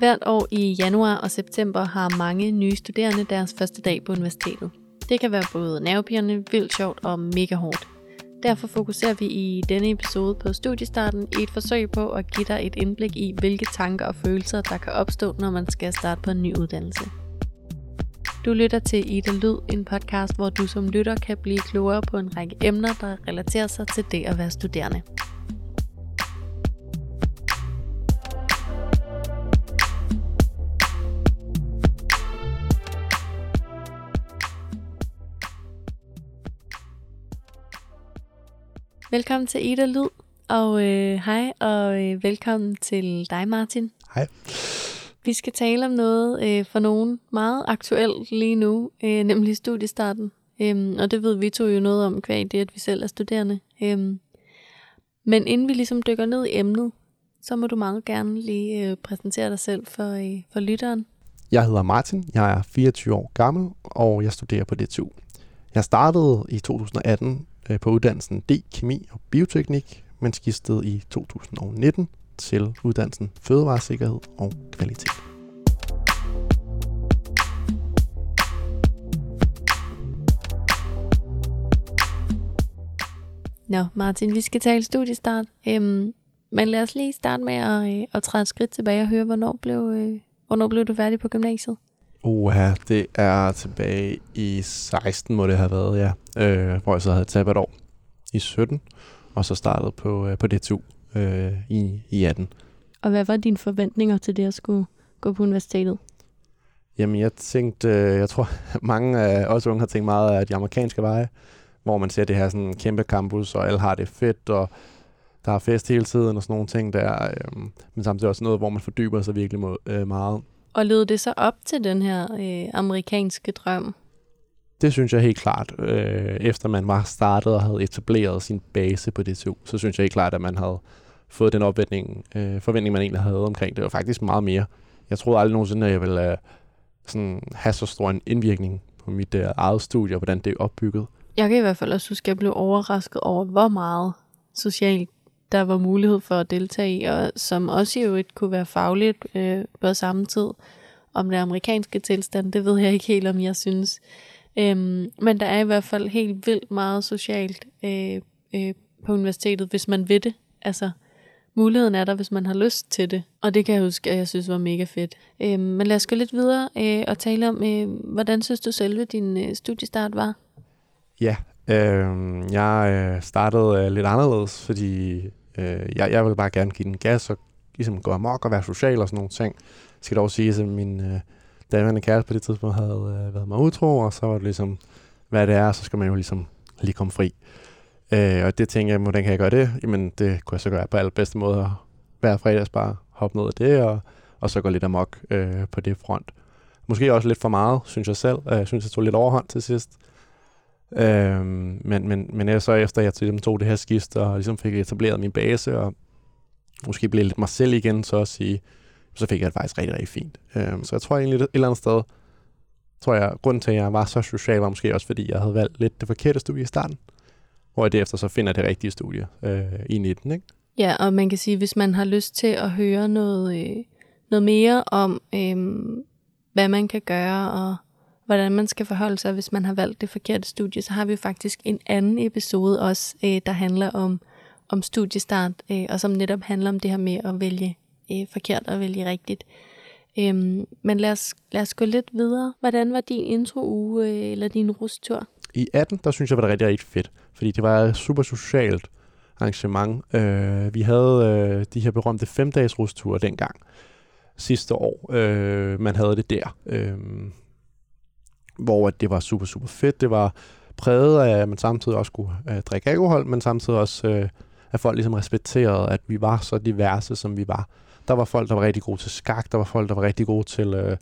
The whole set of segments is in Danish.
Hvert år i januar og september har mange nye studerende deres første dag på universitetet. Det kan være både nervepirrende, vildt sjovt og mega hårdt. Derfor fokuserer vi i denne episode på studiestarten i et forsøg på at give dig et indblik i, hvilke tanker og følelser, der kan opstå, når man skal starte på en ny uddannelse. Du lytter til Ida Lyd, en podcast, hvor du som lytter kan blive klogere på en række emner, der relaterer sig til det at være studerende. Velkommen til Ida Lyd, og øh, hej, og øh, velkommen til dig, Martin. Hej. Vi skal tale om noget øh, for nogen meget aktuelt lige nu, øh, nemlig studiestarten. Øhm, og det ved vi to jo noget om, kvæg det, at vi selv er studerende. Øhm, men inden vi ligesom dykker ned i emnet, så må du meget gerne lige øh, præsentere dig selv for, øh, for lytteren. Jeg hedder Martin, jeg er 24 år gammel, og jeg studerer på DTU. Jeg startede i 2018 øh, Øh, på uddannelsen D, Kemi og Bioteknik, men skiftede i 2019 til uddannelsen Fødevaresikkerhed og Kvalitet. Nå, Martin, vi skal tale studiestart. Øhm, men lad os lige starte med at, øh, at træde et skridt tilbage og høre, hvornår blev, øh, hvornår blev du færdig på gymnasiet? Uha, det er tilbage i 16 må det have været, ja. Øh, hvor jeg så havde tabt et år i 17, og så startede på, øh, på DTU øh, i, i 18. Og hvad var dine forventninger til det at skulle gå på universitetet? Jamen, jeg tænkte, øh, jeg tror, mange af os unge har tænkt meget af de amerikanske veje, hvor man ser det her sådan kæmpe campus, og alle har det fedt, og der er fest hele tiden og sådan nogle ting der. Øh, men samtidig også noget, hvor man fordyber sig virkelig mod, øh, meget. Og led det så op til den her øh, amerikanske drøm? Det synes jeg helt klart. Øh, efter man var startet og havde etableret sin base på DTU, så synes jeg helt klart, at man havde fået den opvætning, øh, forventning, man egentlig havde omkring det, og faktisk meget mere. Jeg troede aldrig nogensinde, at jeg ville øh, sådan, have så stor en indvirkning på mit øh, eget studie, og hvordan det er opbygget. Jeg kan i hvert fald også huske, at jeg blev overrasket over, hvor meget socialt der var mulighed for at deltage i, og som også jo ikke kunne være fagligt øh, på samme tid. Om det amerikanske tilstand, det ved jeg ikke helt, om jeg synes. Øhm, men der er i hvert fald helt vildt meget socialt øh, øh, på universitetet, hvis man vil det. Altså, muligheden er der, hvis man har lyst til det. Og det kan jeg huske, at jeg synes var mega fedt. Øhm, men lad os gå lidt videre øh, og tale om, øh, hvordan synes du selve din øh, studiestart var? Ja, øhm, øh, jeg startede øh, lidt anderledes, fordi øh, jeg, jeg vil bare gerne give den gas og ligesom gå amok og være social og sådan nogle ting. Jeg skal dog sige, at min øh, daværende kæreste på det tidspunkt havde øh, været mig utro, og så var det ligesom, hvad det er, så skal man jo ligesom lige komme fri. Øh, og det tænker jeg, hvordan kan jeg gøre det? Jamen, det kunne jeg så gøre på allerbedste måde. Hver fredags bare hoppe ned af det, og, og så gå lidt amok øh, på det front. Måske også lidt for meget, synes jeg selv. Øh, jeg synes, jeg tog lidt overhånd til sidst. Øh, men, men, men jeg så efter, jeg ligesom tog det her skift, og ligesom fik etableret min base, og måske blev lidt mig selv igen, så at sige, så fik jeg det faktisk rigtig, rigtig fint. Øhm, så jeg tror egentlig et eller andet sted, tror jeg, grunden til, at jeg var så social, var måske også, fordi jeg havde valgt lidt det forkerte studie i starten hvor jeg derefter så finder det rigtige studie øh, i 19. Ikke? Ja, og man kan sige, hvis man har lyst til at høre noget, øh, noget mere om, øh, hvad man kan gøre, og hvordan man skal forholde sig, hvis man har valgt det forkerte studie, så har vi jo faktisk en anden episode også, øh, der handler om, om studiestart, øh, og som netop handler om det her med at vælge øh, forkert og vælge rigtigt. Øhm, men lad os, lad os gå lidt videre. Hvordan var din intro-uge, øh, eller din rustur? I 18, der synes jeg var det rigtig, rigtig fedt, fordi det var et super socialt arrangement. Øh, vi havde øh, de her berømte femdages rusture dengang, sidste år. Øh, man havde det der, øh, hvor at det var super, super fedt. Det var præget af, at man samtidig også kunne øh, drikke alkohol, men samtidig også, øh, at folk ligesom respekterede, at vi var så diverse, som vi var. Der var folk, der var rigtig gode til skak, der var folk, der var rigtig gode til, øh,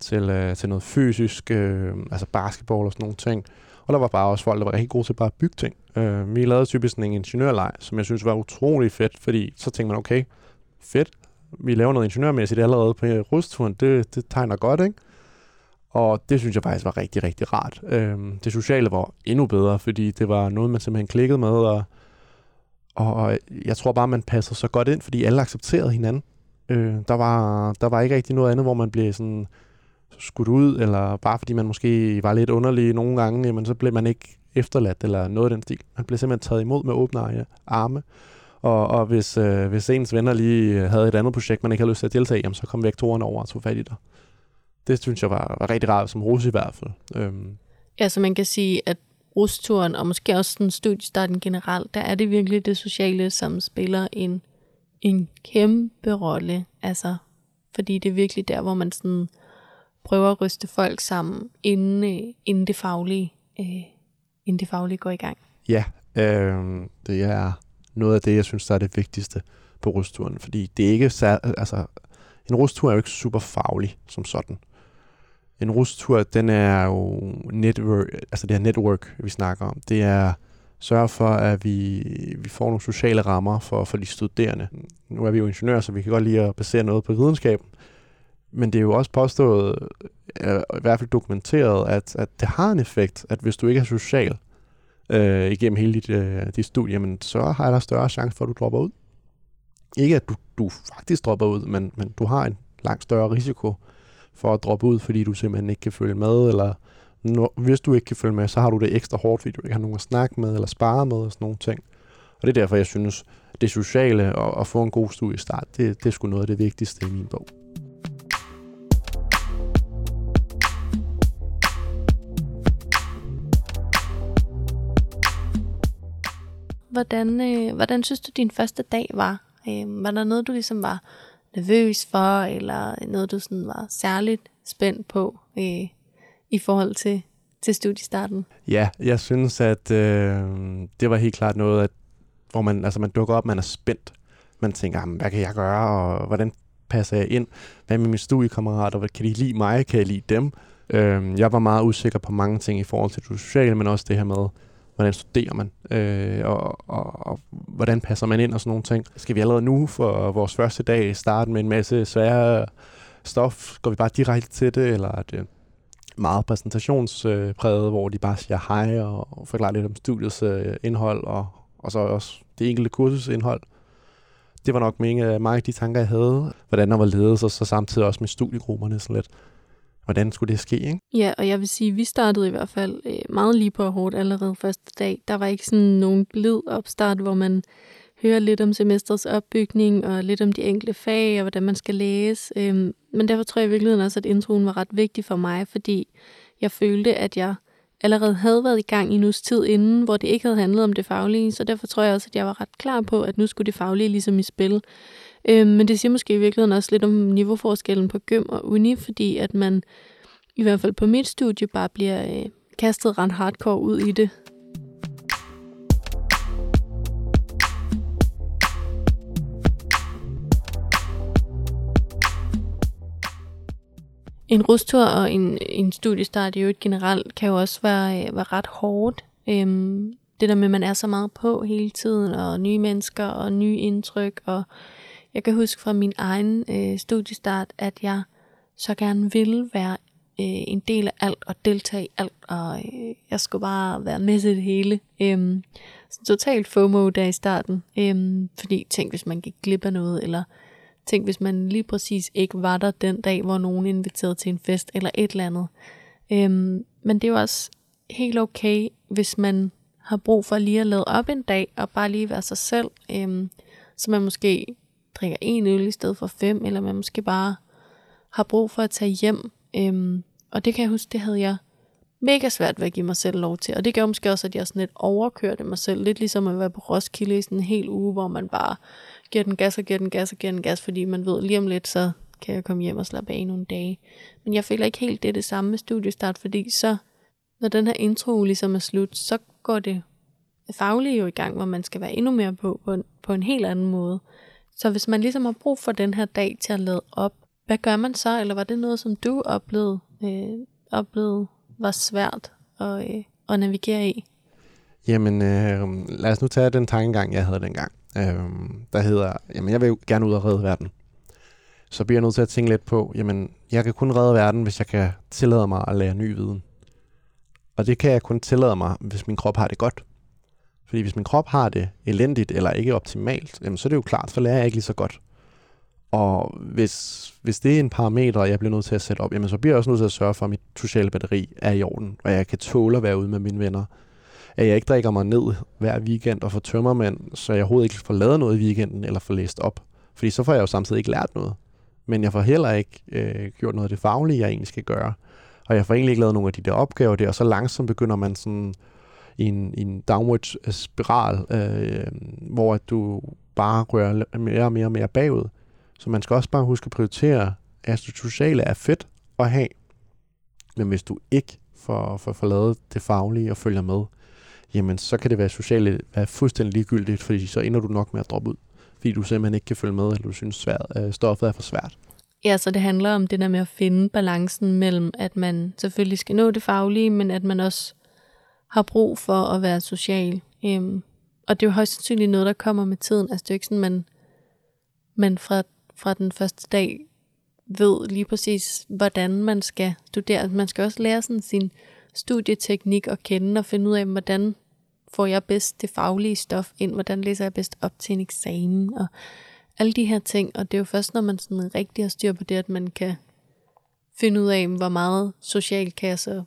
til, øh, til noget fysisk, øh, altså basketball og sådan nogle ting. Og der var bare også folk, der var rigtig gode til bare at bygge ting. Øh, vi lavede typisk sådan en ingeniørleg, som jeg synes var utrolig fedt, fordi så tænkte man, okay, fedt, vi laver noget ingeniørmæssigt allerede på øh, rusturen, det, det tegner godt, ikke? Og det synes jeg faktisk var rigtig, rigtig rart. Øhm, det sociale var endnu bedre, fordi det var noget, man simpelthen klikkede med, og, og jeg tror bare, man passede så godt ind, fordi alle accepterede hinanden. Øh, der, var, der var ikke rigtig noget andet, hvor man blev sådan skudt ud, eller bare fordi man måske var lidt underlig nogle gange, jamen, så blev man ikke efterladt, eller noget af den stil. Man blev simpelthen taget imod med åbne arme. Og, og hvis, øh, hvis ens venner lige havde et andet projekt, man ikke havde lyst til at deltage i, jamen, så kom vektoren over og tog fat i dig. Det synes jeg var, var rigtig rart, som rus i hvert fald. Øhm. Ja, så man kan sige, at rusturen, og måske også den studiestarten generelt, der er det virkelig det sociale, som spiller en, en kæmpe rolle. Altså, fordi det er virkelig der, hvor man sådan prøver at ryste folk sammen, inden, øh, inden, det, faglige, øh, inden det faglige går i gang. Ja, øh, det er noget af det, jeg synes, der er det vigtigste på rusturen. Fordi det er ikke altså, en rustur er jo ikke super faglig som sådan. En rustur, den er jo network, altså det er network, vi snakker om. Det er sørge for, at vi, vi får nogle sociale rammer for, for de studerende. Nu er vi jo ingeniører, så vi kan godt lide at basere noget på videnskab. Men det er jo også påstået, øh, i hvert fald dokumenteret, at, at det har en effekt, at hvis du ikke er social øh, igennem hele dit, øh, dit studie, men så har der større chance for, at du dropper ud. Ikke at du, du faktisk dropper ud, men, men du har en langt større risiko for at droppe ud, fordi du simpelthen ikke kan følge med, eller når, hvis du ikke kan følge med, så har du det ekstra hårdt, fordi du ikke har nogen at snakke med, eller spare med, og sådan nogle ting. Og det er derfor, jeg synes, det sociale og at få en god studiestart, det, det er sgu noget af det vigtigste i min bog. Hvordan, øh, hvordan synes du, din første dag var? Øh, var der noget, du ligesom var nervøs for, eller noget, du sådan var særligt spændt på øh, i forhold til, til studiestarten? Ja, jeg synes, at øh, det var helt klart noget, at, hvor man, altså, man dukker op, man er spændt. Man tænker, hvad kan jeg gøre, og hvordan passer jeg ind? Hvad med mine studiekammerater? Kan de lide mig? Kan jeg lide dem? Øh, jeg var meget usikker på mange ting i forhold til det sociale, men også det her med, hvordan studerer man, øh, og, og, og hvordan passer man ind og sådan nogle ting. Skal vi allerede nu for vores første dag starte med en masse svære stof? Går vi bare direkte til det, eller er det meget præsentationspræget, hvor de bare siger hej og forklarer lidt om studiets øh, indhold, og, og så også det enkelte kursusindhold. Det var nok mange af de tanker, jeg havde. Hvordan der var ledet, og så samtidig også med studiegrupperne sådan lidt hvordan skulle det ske, ikke? Ja, og jeg vil sige, at vi startede i hvert fald øh, meget lige på hårdt allerede første dag. Der var ikke sådan nogen blid opstart, hvor man hører lidt om semestrets opbygning og lidt om de enkelte fag og hvordan man skal læse. Øhm, men derfor tror jeg i virkeligheden også, at introen var ret vigtig for mig, fordi jeg følte, at jeg allerede havde været i gang i en uges tid inden, hvor det ikke havde handlet om det faglige, så derfor tror jeg også, at jeg var ret klar på, at nu skulle det faglige ligesom i spil. Øh, men det siger måske i virkeligheden også lidt om niveauforskellen på gym og uni, fordi at man i hvert fald på mit studie bare bliver øh, kastet ret hardcore ud i det. En rustur og en, en studiestart i øvrigt generelt kan jo også være, øh, være ret hårdt. Øhm, det der med, at man er så meget på hele tiden, og nye mennesker og nye indtryk, og jeg kan huske fra min egen øh, studiestart, at jeg så gerne ville være øh, en del af alt og deltage i alt, og øh, jeg skulle bare være med til det hele. Øhm, sådan totalt FOMO der i starten, øhm, fordi tænk hvis man gik glip af noget, eller tænk hvis man lige præcis ikke var der den dag, hvor nogen inviterede til en fest, eller et eller andet. Øhm, men det er jo også helt okay, hvis man har brug for lige at lade op en dag, og bare lige være sig selv, øhm, så man måske drikker en øl i stedet for fem, eller man måske bare har brug for at tage hjem. Øhm, og det kan jeg huske, det havde jeg mega svært ved at give mig selv lov til. Og det gav måske også, at jeg sådan lidt overkørte mig selv. Lidt ligesom at være på Roskilde i sådan en hel uge, hvor man bare giver den gas og giver den gas og giver den gas, fordi man ved lige om lidt, så kan jeg komme hjem og slappe af nogle dage. Men jeg føler ikke helt, det er det samme med studiestart, fordi så, når den her intro ligesom er slut, så går det faglige jo i gang, hvor man skal være endnu mere på, på en, på en helt anden måde. Så hvis man ligesom har brug for den her dag til at lade op, hvad gør man så? Eller var det noget, som du oplevede, øh, oplevede var svært at, øh, at navigere i? Jamen, øh, lad os nu tage den tankegang, jeg havde dengang. Øh, der hedder, jamen jeg vil jo gerne ud og redde verden. Så bliver jeg nødt til at tænke lidt på, jamen jeg kan kun redde verden, hvis jeg kan tillade mig at lære ny viden. Og det kan jeg kun tillade mig, hvis min krop har det godt. Fordi hvis min krop har det elendigt eller ikke optimalt, jamen, så er det jo klart, så lærer jeg ikke lige så godt. Og hvis, hvis det er en parameter, jeg bliver nødt til at sætte op, jamen så bliver jeg også nødt til at sørge for, at mit sociale batteri er i orden, og jeg kan tåle at være ude med mine venner. At jeg ikke drikker mig ned hver weekend og får tømmermænd, så jeg overhovedet ikke får lavet noget i weekenden eller får læst op. Fordi så får jeg jo samtidig ikke lært noget. Men jeg får heller ikke øh, gjort noget af det faglige, jeg egentlig skal gøre. Og jeg får egentlig ikke lavet nogle af de der opgaver der, og så langsomt begynder man sådan i en, i en downward spiral, øh, hvor at du bare rører mere og mere og mere bagud. Så man skal også bare huske at prioritere, at det sociale er fedt at have, men hvis du ikke får, får, får lavet det faglige og følger med, jamen så kan det være sociale være fuldstændig ligegyldigt, fordi så ender du nok med at droppe ud, fordi du simpelthen ikke kan følge med, eller du synes svært, øh, stoffet er for svært. Ja, så det handler om det der med at finde balancen mellem, at man selvfølgelig skal nå det faglige, men at man også har brug for at være social. Øhm, og det er jo højst sandsynligt noget, der kommer med tiden. Altså det er jo ikke sådan, man, man fra, fra den første dag ved lige præcis, hvordan man skal studere. Man skal også lære sådan sin studieteknik at kende og finde ud af, hvordan får jeg bedst det faglige stof ind, hvordan læser jeg bedst op til en eksamen, og alle de her ting. Og det er jo først, når man sådan rigtig har styr på det, at man kan finde ud af, hvor meget social kan jeg så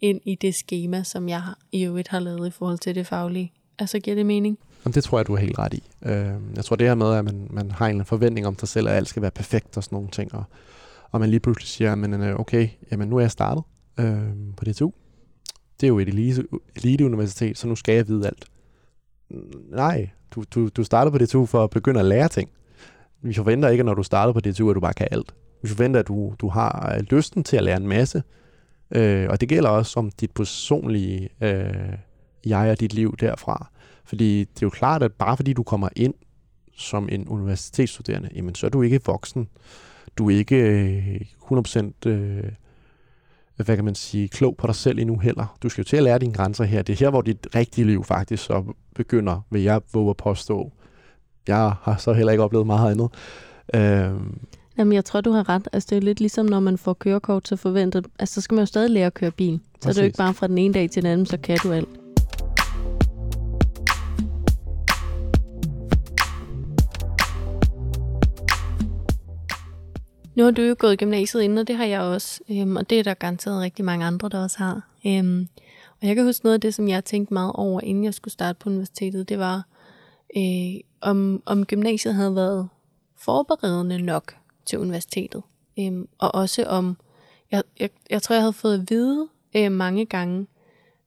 ind i det schema, som jeg i øvrigt har lavet i forhold til det faglige. Altså giver det mening? Jamen, det tror jeg, du er helt ret i. Øh, jeg tror, det her med, at man, man har en forventning om sig selv, at alt skal være perfekt og sådan nogle ting, og, og man lige pludselig siger, men øh, okay, jamen nu er jeg startet øh, på DTU. Det er jo et elite, elite universitet, så nu skal jeg vide alt. Nej, du, du, du starter på DTU for at begynde at lære ting. Vi forventer ikke, at når du starter på DTU, at du bare kan alt. Vi forventer, at du, du har øh, lysten til at lære en masse. Øh, og det gælder også om dit personlige øh, jeg og dit liv derfra. Fordi det er jo klart, at bare fordi du kommer ind som en universitetsstuderende, jamen så er du ikke voksen. Du er ikke øh, 100% øh, hvad kan man sige, klog på dig selv endnu heller. Du skal jo til at lære dine grænser her. Det er her, hvor dit rigtige liv faktisk så begynder, vil jeg våge at påstå. Jeg har så heller ikke oplevet meget andet. Øh, Jamen, jeg tror, du har ret. Altså, det er lidt ligesom, når man får kørekort, så forventer... Altså, så skal man jo stadig lære at køre bil. Så Præcis. er det jo ikke bare fra den ene dag til den anden, så kan du alt. Nu har du jo gået i gymnasiet inden, og det har jeg også. Øhm, og det er der garanteret rigtig mange andre, der også har. Øhm, og jeg kan huske noget af det, som jeg tænkte meget over, inden jeg skulle starte på universitetet, det var, øh, om, om gymnasiet havde været forberedende nok til universitetet. Øhm, og også om, jeg, jeg, jeg tror, jeg havde fået at vide øh, mange gange,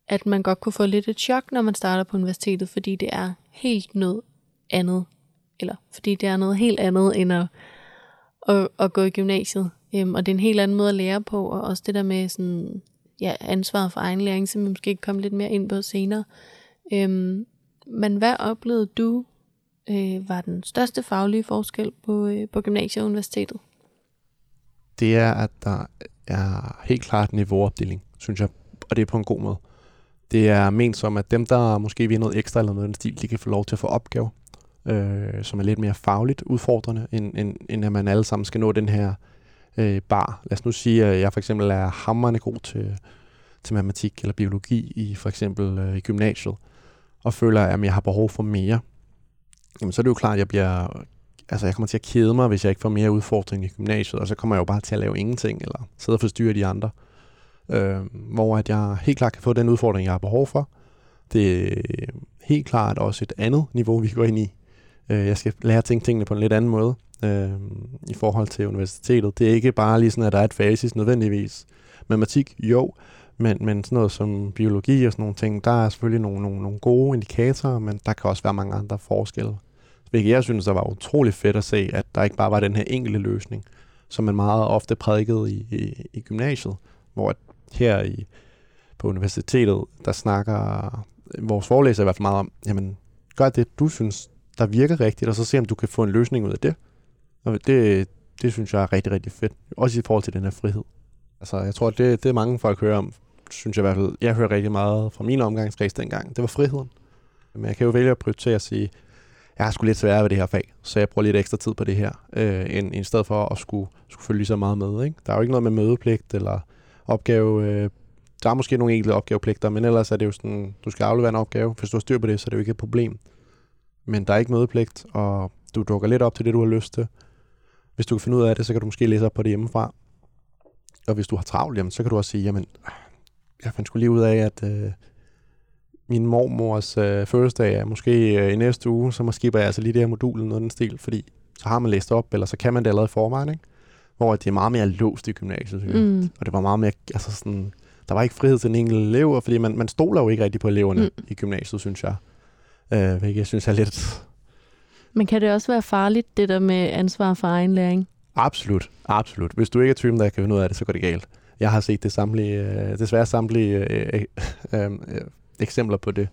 at man godt kunne få lidt et chok, når man starter på universitetet, fordi det er helt noget andet. Eller fordi det er noget helt andet, end at at, at gå i gymnasiet. Øhm, og det er en helt anden måde at lære på, og også det der med sådan, ja, ansvaret for egen læring, som vi måske kan komme lidt mere ind på senere. Øhm, men hvad oplevede du øh, var den største faglige forskel på, øh, på gymnasiet og universitetet? Det er, at der er helt klart niveauopdeling, synes jeg, og det er på en god måde. Det er ment som, at dem, der måske vil noget ekstra eller noget den stil, de kan få lov til at få opgaver øh, som er lidt mere fagligt udfordrende, end, end, end at man alle sammen skal nå den her øh, bar. Lad os nu sige, at jeg for eksempel er hammerende god til, til matematik eller biologi i for eksempel øh, i gymnasiet, og føler, at jeg har behov for mere. Jamen, så er det jo klart, at jeg bliver altså jeg kommer til at kede mig, hvis jeg ikke får mere udfordring i gymnasiet, og så kommer jeg jo bare til at lave ingenting, eller sidde og forstyrre de andre. Øh, hvor at jeg helt klart kan få den udfordring, jeg har behov for. Det er helt klart også et andet niveau, vi går ind i Øh, jeg skal lære at tænke tingene på en lidt anden måde øh, i forhold til universitetet. Det er ikke bare lige sådan, at der er et fasis nødvendigvis. Matematik, jo, men, men sådan noget som biologi og sådan nogle ting, der er selvfølgelig nogle, nogle, nogle gode indikatorer, men der kan også være mange andre forskelle. Hvilket jeg synes, der var utrolig fedt at se, at der ikke bare var den her enkelte løsning, som man meget ofte prædikede i, i, i gymnasiet, hvor her i, på universitetet, der snakker vores forelæser i hvert fald meget om, jamen, gør det, du synes, der virker rigtigt, og så se, om du kan få en løsning ud af det. Og det, det synes jeg er rigtig, rigtig fedt. Også i forhold til den her frihed. Altså, jeg tror, det, det er mange folk hører om, synes jeg i hvert fald. Jeg hører rigtig meget fra min omgangskreds dengang. Det var friheden. Men jeg kan jo vælge at prioritere at sige, jeg har sgu lidt sværere ved det her fag, så jeg bruger lidt ekstra tid på det her, øh, end, end i stedet for at skulle, skulle følge lige så meget med. Ikke? Der er jo ikke noget med mødepligt eller opgave. Øh, der er måske nogle enkelte opgavepligter, men ellers er det jo sådan, du skal aflevere en opgave. Hvis du har styr på det, så er det jo ikke et problem men der er ikke mødepligt, og du dukker lidt op til det, du har lyst til. hvis du kan finde ud af det, så kan du måske læse op på det hjemmefra. Og hvis du har travlt, jamen, så kan du også sige, jamen, jeg fandt sgu lige ud af, at øh, min mormors øh, fødselsdag er måske øh, i næste uge, så måske jeg altså lige det her modul eller noget den stil, fordi så har man læst op, eller så kan man det allerede i forvejen, ikke? Hvor det er meget mere låst i gymnasiet, synes jeg. Mm. Og det var meget mere, altså sådan, der var ikke frihed til den enkelte elev, fordi man, man stoler jo ikke rigtig på eleverne Mm. i gymnasiet, synes jeg. Øh, hvilket jeg synes er lidt... Men kan det også være farligt, det der med ansvar for egen læring? Absolut, absolut. Hvis du ikke er typen, der kan finde ud af det, så går det galt. Jeg har set det samtlige, øh, desværre samtlige øh, øh, øh, øh, eksempler på det.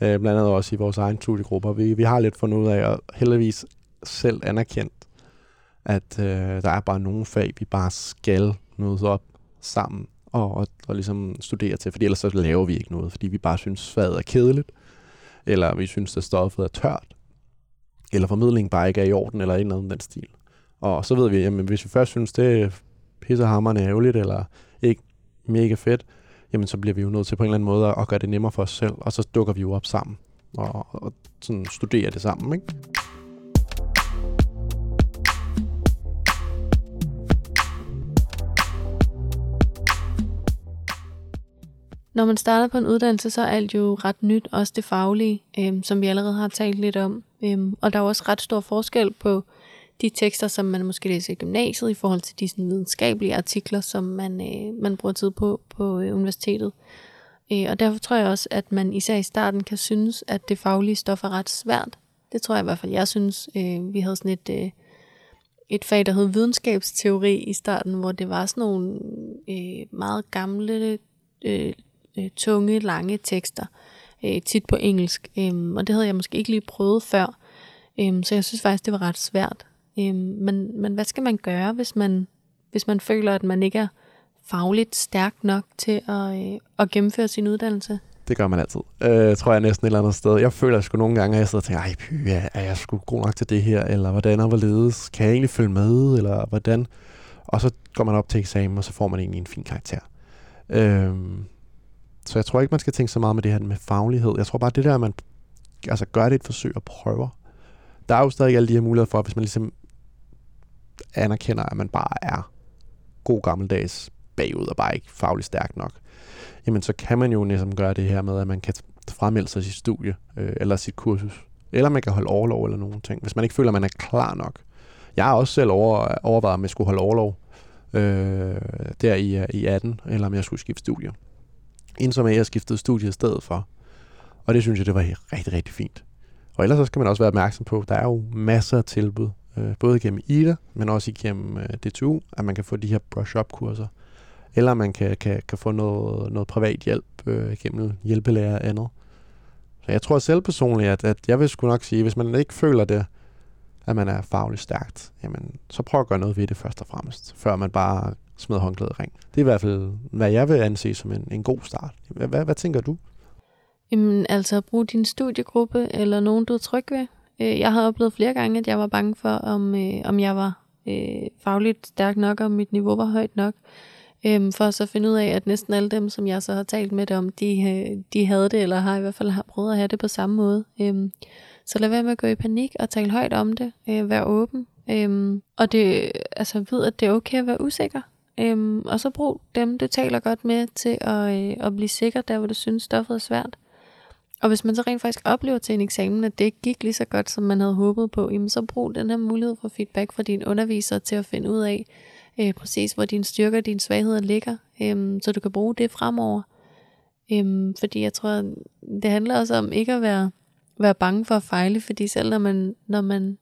Øh, blandt andet også i vores egen studiegrupper. Vi, vi har lidt fundet ud af, og heldigvis selv anerkendt, at øh, der er bare nogle fag, vi bare skal mødes op sammen og, og, og ligesom studere til, fordi ellers så laver vi ikke noget, fordi vi bare synes, faget er kedeligt, eller vi synes, at stoffet er tørt, eller formidlingen bare ikke er i orden, eller en eller anden den stil. Og så ved vi, jamen hvis vi først synes, det pissehammerende ærgerligt, eller ikke mega fedt, jamen så bliver vi jo nødt til på en eller anden måde at gøre det nemmere for os selv, og så dukker vi jo op sammen, og, og sådan studerer det sammen, ikke? Når man starter på en uddannelse, så er alt jo ret nyt, også det faglige, øhm, som vi allerede har talt lidt om. Øhm, og der er også ret stor forskel på de tekster, som man måske læser i gymnasiet, i forhold til de sådan, videnskabelige artikler, som man, øh, man bruger tid på på øh, universitetet. Øh, og derfor tror jeg også, at man især i starten kan synes, at det faglige stof er ret svært. Det tror jeg i hvert fald, jeg synes. Øh, vi havde sådan et, øh, et fag, der hed videnskabsteori i starten, hvor det var sådan nogle øh, meget gamle øh, øh tunge, lange tekster, øh, tit på engelsk. Øh, og det havde jeg måske ikke lige prøvet før. Øh, så jeg synes faktisk, det var ret svært. Øh, men, men hvad skal man gøre, hvis man, hvis man føler, at man ikke er fagligt stærk nok til at, øh, at gennemføre sin uddannelse? Det gør man altid. Øh, tror jeg næsten et eller andet sted. Jeg føler sgu nogle gange, at jeg sidder og tænker, ej py, er er jeg sgu god nok til det her? Eller hvordan og hvorledes? Kan jeg egentlig følge med? Eller hvordan? Og så går man op til eksamen, og så får man egentlig en fin karakter. Øh, så jeg tror ikke, man skal tænke så meget med det her med faglighed. Jeg tror bare, det der, at man altså, gør det et forsøg og prøver. Der er jo stadig alle de her muligheder for, hvis man ligesom anerkender, at man bare er god gammeldags bagud og bare ikke fagligt stærk nok, jamen så kan man jo ligesom gøre det her med, at man kan fremmelde sig sit studie øh, eller sit kursus. Eller man kan holde overlov eller nogle ting, hvis man ikke føler, at man er klar nok. Jeg har også selv over, overvejet, om jeg skulle holde overlov øh, der i, øh, i 18, eller om jeg skulle skifte studie. Indsom at jeg skiftede studie i stedet for. Og det synes jeg, det var rigtig, rigtig fint. Og ellers så skal man også være opmærksom på, at der er jo masser af tilbud, øh, både gennem IDA, men også igennem øh, DTU, at man kan få de her brush-up-kurser. Eller man kan, kan, kan få noget, noget privat hjælp øh, gennem hjælpelærer og andet. Så jeg tror selv personligt, at, at jeg vil sgu nok sige, hvis man ikke føler det, at man er fagligt stærkt, jamen, så prøv at gøre noget ved det først og fremmest, før man bare smider håndklædet ring. Det er i hvert fald, hvad jeg vil anse som en, en god start. Hvad, hvad, hvad tænker du? Jamen, altså bruge din studiegruppe, eller nogen, du er tryg ved. Øh, Jeg har oplevet flere gange, at jeg var bange for, om, øh, om jeg var øh, fagligt stærk nok, og mit niveau var højt nok. Øhm, for så finde ud af, at næsten alle dem, som jeg så har talt med det om, de, øh, de havde det, eller har i hvert fald har prøvet at have det på samme måde. Øhm, så lad være med at gå i panik og tale højt om det. Øh, vær åben. Øhm, og det, altså ved, at det er okay at være usikker. Øhm, og så brug dem, du taler godt med, til at, øh, at blive sikker, der hvor du synes, stoffet er svært. Og hvis man så rent faktisk oplever til en eksamen, at det ikke gik lige så godt, som man havde håbet på, jamen så brug den her mulighed for feedback fra dine undervisere til at finde ud af, øh, præcis hvor dine styrker og dine svagheder ligger, øh, så du kan bruge det fremover. Øh, fordi jeg tror, det handler også om ikke at være, være bange for at fejle, fordi selv når man, når man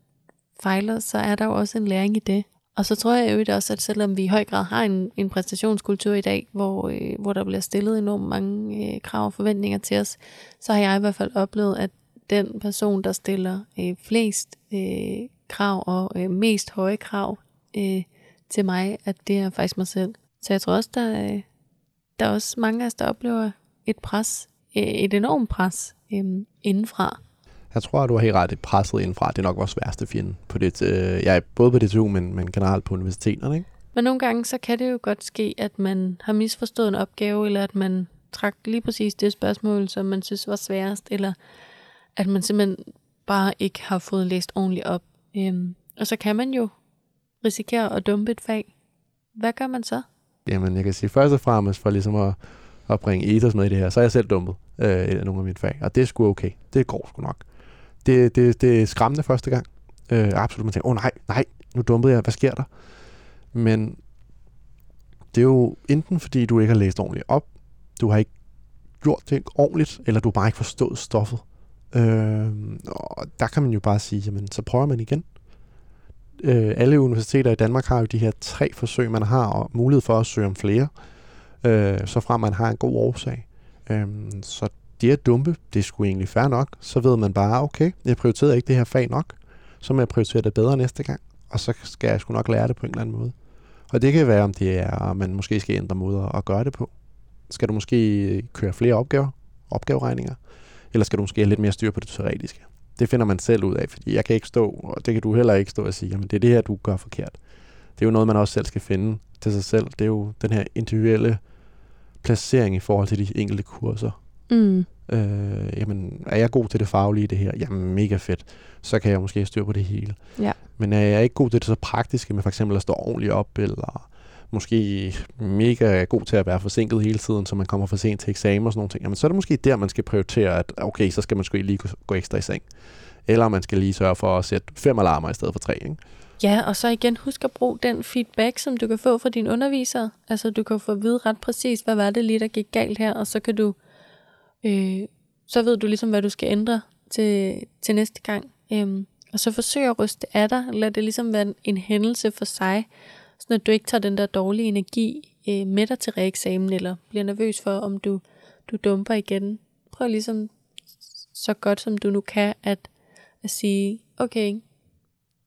fejler, så er der jo også en læring i det. Og så tror jeg jo også, at selvom vi i høj grad har en, en præstationskultur i dag, hvor, øh, hvor der bliver stillet enormt mange øh, krav og forventninger til os, så har jeg i hvert fald oplevet, at den person, der stiller øh, flest øh, krav og øh, mest høje krav øh, til mig, at det er faktisk mig selv. Så jeg tror også, der, øh, der er også mange af os, der oplever et pres, øh, et enormt pres øh, indenfra. Jeg tror, at du har helt ret, at presset indenfra, det er nok vores værste fjende. På det, øh, ja, både på DTU, men, men generelt på universiteterne. Ikke? Men nogle gange, så kan det jo godt ske, at man har misforstået en opgave, eller at man trak lige præcis det spørgsmål, som man synes var sværest, eller at man simpelthen bare ikke har fået læst ordentligt op. Øhm, og så kan man jo risikerer at dumpe et fag, hvad gør man så? Jamen, jeg kan sige først og fremmest for ligesom at, at bringe ethos med i det her, så er jeg selv dumpet øh, nogle af mine fag, og det er sgu okay. Det går sgu nok. Det, det, det er skræmmende første gang. Øh, absolut, man tænker, åh oh, nej, nej, nu dumpede jeg, hvad sker der? Men det er jo enten fordi, du ikke har læst ordentligt op, du har ikke gjort det ordentligt, eller du har bare ikke forstået stoffet. Øh, og der kan man jo bare sige, jamen, så prøver man igen. Øh, alle universiteter i Danmark har jo de her tre forsøg, man har, og mulighed for at søge om flere, øh, så frem man har en god årsag. Øh, så det at dumpe, det skulle egentlig fair nok. Så ved man bare, okay, jeg prioriterede ikke det her fag nok, så må jeg prioritere det bedre næste gang, og så skal jeg sgu nok lære det på en eller anden måde. Og det kan være, om det er, at man måske skal ændre måder at gøre det på. Skal du måske køre flere opgaver, opgaveregninger, eller skal du måske have lidt mere styr på det teoretiske? Det finder man selv ud af, fordi jeg kan ikke stå, og det kan du heller ikke stå og sige, men det er det her, du gør forkert. Det er jo noget, man også selv skal finde til sig selv. Det er jo den her individuelle placering i forhold til de enkelte kurser. Mm. Øh, jamen, er jeg god til det faglige det her? Jamen, mega fedt. Så kan jeg måske styre på det hele. Ja. Men er jeg ikke god til det så praktiske med for eksempel at stå ordentligt op, eller måske mega god til at være forsinket hele tiden, så man kommer for sent til eksamen og sådan noget, jamen så er det måske der, man skal prioritere, at okay, så skal man sgu lige gå ekstra i seng. Eller man skal lige sørge for at sætte fem alarmer i stedet for tre, ikke? Ja, og så igen, husk at bruge den feedback, som du kan få fra dine undervisere. Altså, du kan få at vide ret præcis, hvad var det lige, der gik galt her, og så kan du, øh, så ved du ligesom, hvad du skal ændre til, til næste gang. Øhm, og så forsøg at ryste af dig. Lad det ligesom være en hændelse for sig, så at du ikke tager den der dårlige energi øh, med dig til reeksamen, eller bliver nervøs for, om du, du dumper igen. Prøv ligesom så godt som du nu kan, at, at sige, okay,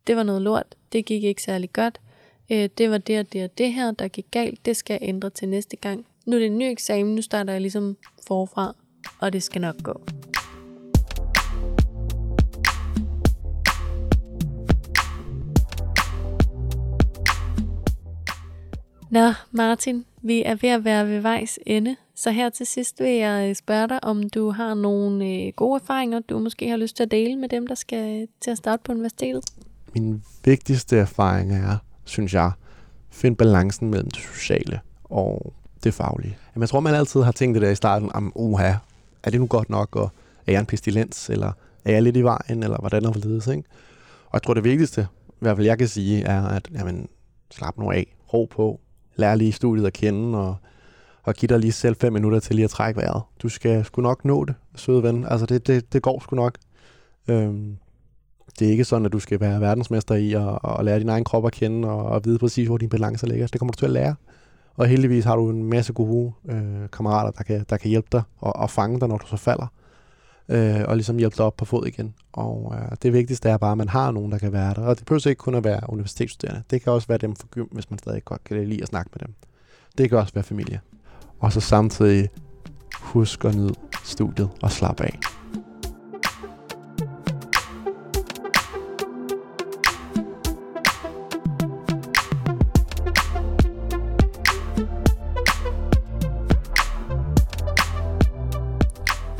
det var noget lort, det gik ikke særlig godt, øh, det var det og det og det her, der gik galt, det skal jeg ændre til næste gang. Nu er det en ny eksamen, nu starter jeg ligesom forfra, og det skal nok gå. Nå, Martin, vi er ved at være ved vejs ende. Så her til sidst vil jeg øh, spørge dig, om du har nogle øh, gode erfaringer, du måske har lyst til at dele med dem, der skal til at starte på universitetet. Min vigtigste erfaring er, synes jeg, finde balancen mellem det sociale og det faglige. Jamen, jeg tror, man altid har tænkt det der i starten, om uha, er det nu godt nok, og er jeg en pestilens, eller er jeg lidt i vejen, eller hvordan er det ikke? Og jeg tror, det vigtigste, i hvert fald jeg kan sige, er, at jamen, slap nu af, ro på, lær lige studiet at kende, og, og giv dig lige selv fem minutter til lige at trække vejret. Du skal sgu nok nå det, søde ven. Altså, det, det, det går sgu nok. Øhm, det er ikke sådan, at du skal være verdensmester i at, at lære din egen krop at kende, og, og vide præcis, hvor din balance ligger. Det kommer du til at lære. Og heldigvis har du en masse gode øh, kammerater, der kan, der kan hjælpe dig og, og fange dig, når du så falder. Øh, og ligesom hjælpe dig op på fod igen. Og øh, det vigtigste er bare, at man har nogen, der kan være der. Og det behøver ikke kun at være universitetsstuderende. Det kan også være dem for gym, hvis man stadig godt kan lide at snakke med dem. Det kan også være familie. Og så samtidig husk at nyde studiet og slappe af.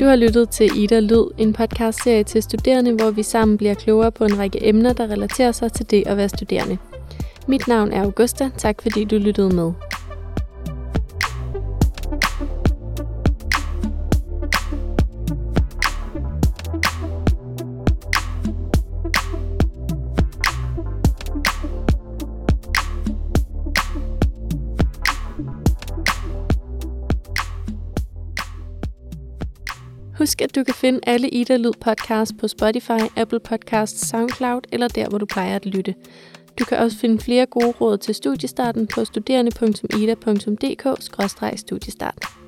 Du har lyttet til Ida Lyd, en podcastserie til studerende, hvor vi sammen bliver klogere på en række emner, der relaterer sig til det at være studerende. Mit navn er Augusta. Tak fordi du lyttede med. Husk, at du kan finde alle Ida Lyd podcasts på Spotify, Apple Podcasts, SoundCloud eller der, hvor du plejer at lytte. Du kan også finde flere gode råd til studiestarten på studerende.ida.dk-studiestart.